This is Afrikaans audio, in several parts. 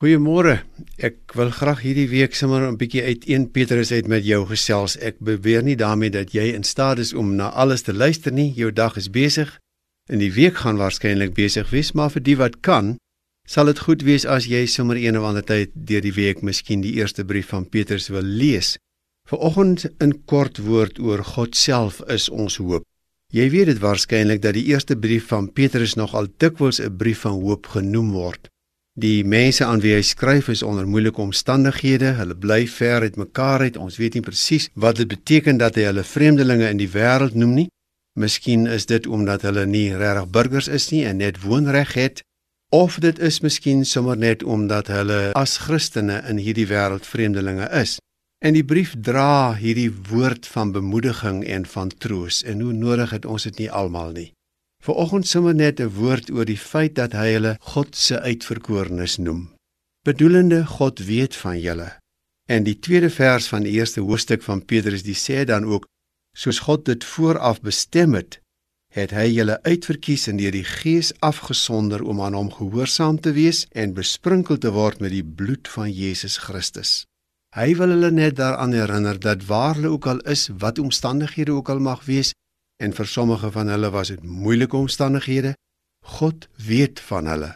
Goeiemôre. Ek wil graag hierdie week sommer 'n bietjie uit 1 Petrus uit met jou gesels. Ek beweer nie daarmee dat jy in staat is om na alles te luister nie. Jou dag is besig en die week gaan waarskynlik besig wees, maar vir die wat kan, sal dit goed wees as jy sommer een of ander tyd deur die week miskien die eerste brief van Petrus wil lees. Vanoggend 'n kort woord oor God self is ons hoop. Jy weet dit waarskynlik dat die eerste brief van Petrus nogal dikwels 'n brief van hoop genoem word. Die mense aan wie hy skryf is onder moeilike omstandighede. Hulle bly ver uit mekaar uit. Ons weet nie presies wat dit beteken dat hy hulle vreemdelinge in die wêreld noem nie. Miskien is dit omdat hulle nie regtig burgers is nie en net woonreg het, of dit is miskien sommer net omdat hulle as Christene in hierdie wêreld vreemdelinge is. En die brief dra hierdie woord van bemoediging en van troos. En hoe nodig het ons dit nie almal nie. Vanoggend sommer net 'n woord oor die feit dat hy hulle God se uitverkorenes noem. Bedoelende God weet van julle. En die tweede vers van die eerste hoofstuk van Petrus die sê dan ook soos God dit vooraf bestem het, het hy julle uitverkies en deur die Gees afgesonder om aan hom gehoorsaam te wees en besprinkel te word met die bloed van Jesus Christus. Hy wil hulle net daaraan herinner dat waar hulle ook al is, wat omstandighede ook al mag wees, en vir sommige van hulle was dit moeilike omstandighede. God weet van hulle.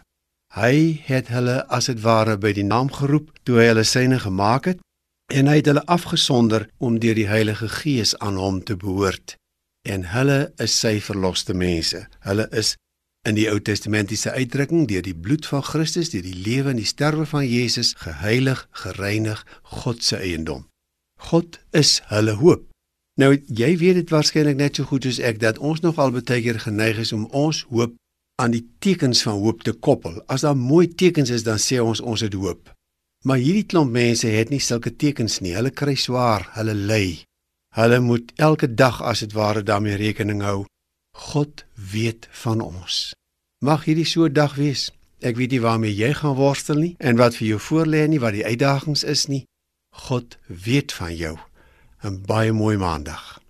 Hy het hulle as dit ware by die naam geroep toe hy hulle syne gemaak het en hy het hulle afgesonder om deur die Heilige Gees aan hom te behoort. En hulle is sy verloste mense. Hulle is in die Ou Testamentiese uitdrukking deur die bloed van Christus, deur die lewe en die sterwe van Jesus geheilig, gereinig, God se eiendom. God is hulle hoop. Nou jy weet dit waarskynlik net so goed as ek dat ons nogal baie keer geneig is om ons hoop aan die tekens van hoop te koppel. As daar mooi tekens is, dan sê ons ons het hoop. Maar hierdie klomp mense het nie sulke tekens nie. Hulle kry swaar, hulle ly. Hulle moet elke dag as dit ware daarmee rekening hou. God weet van ons. Mag hierdie so 'n dag wees. Ek weet nie waarmee jy gaan worstel nie en wat vir jou voorlê nie, wat die uitdagings is nie. God weet van jou. 'n baie mooi maandag.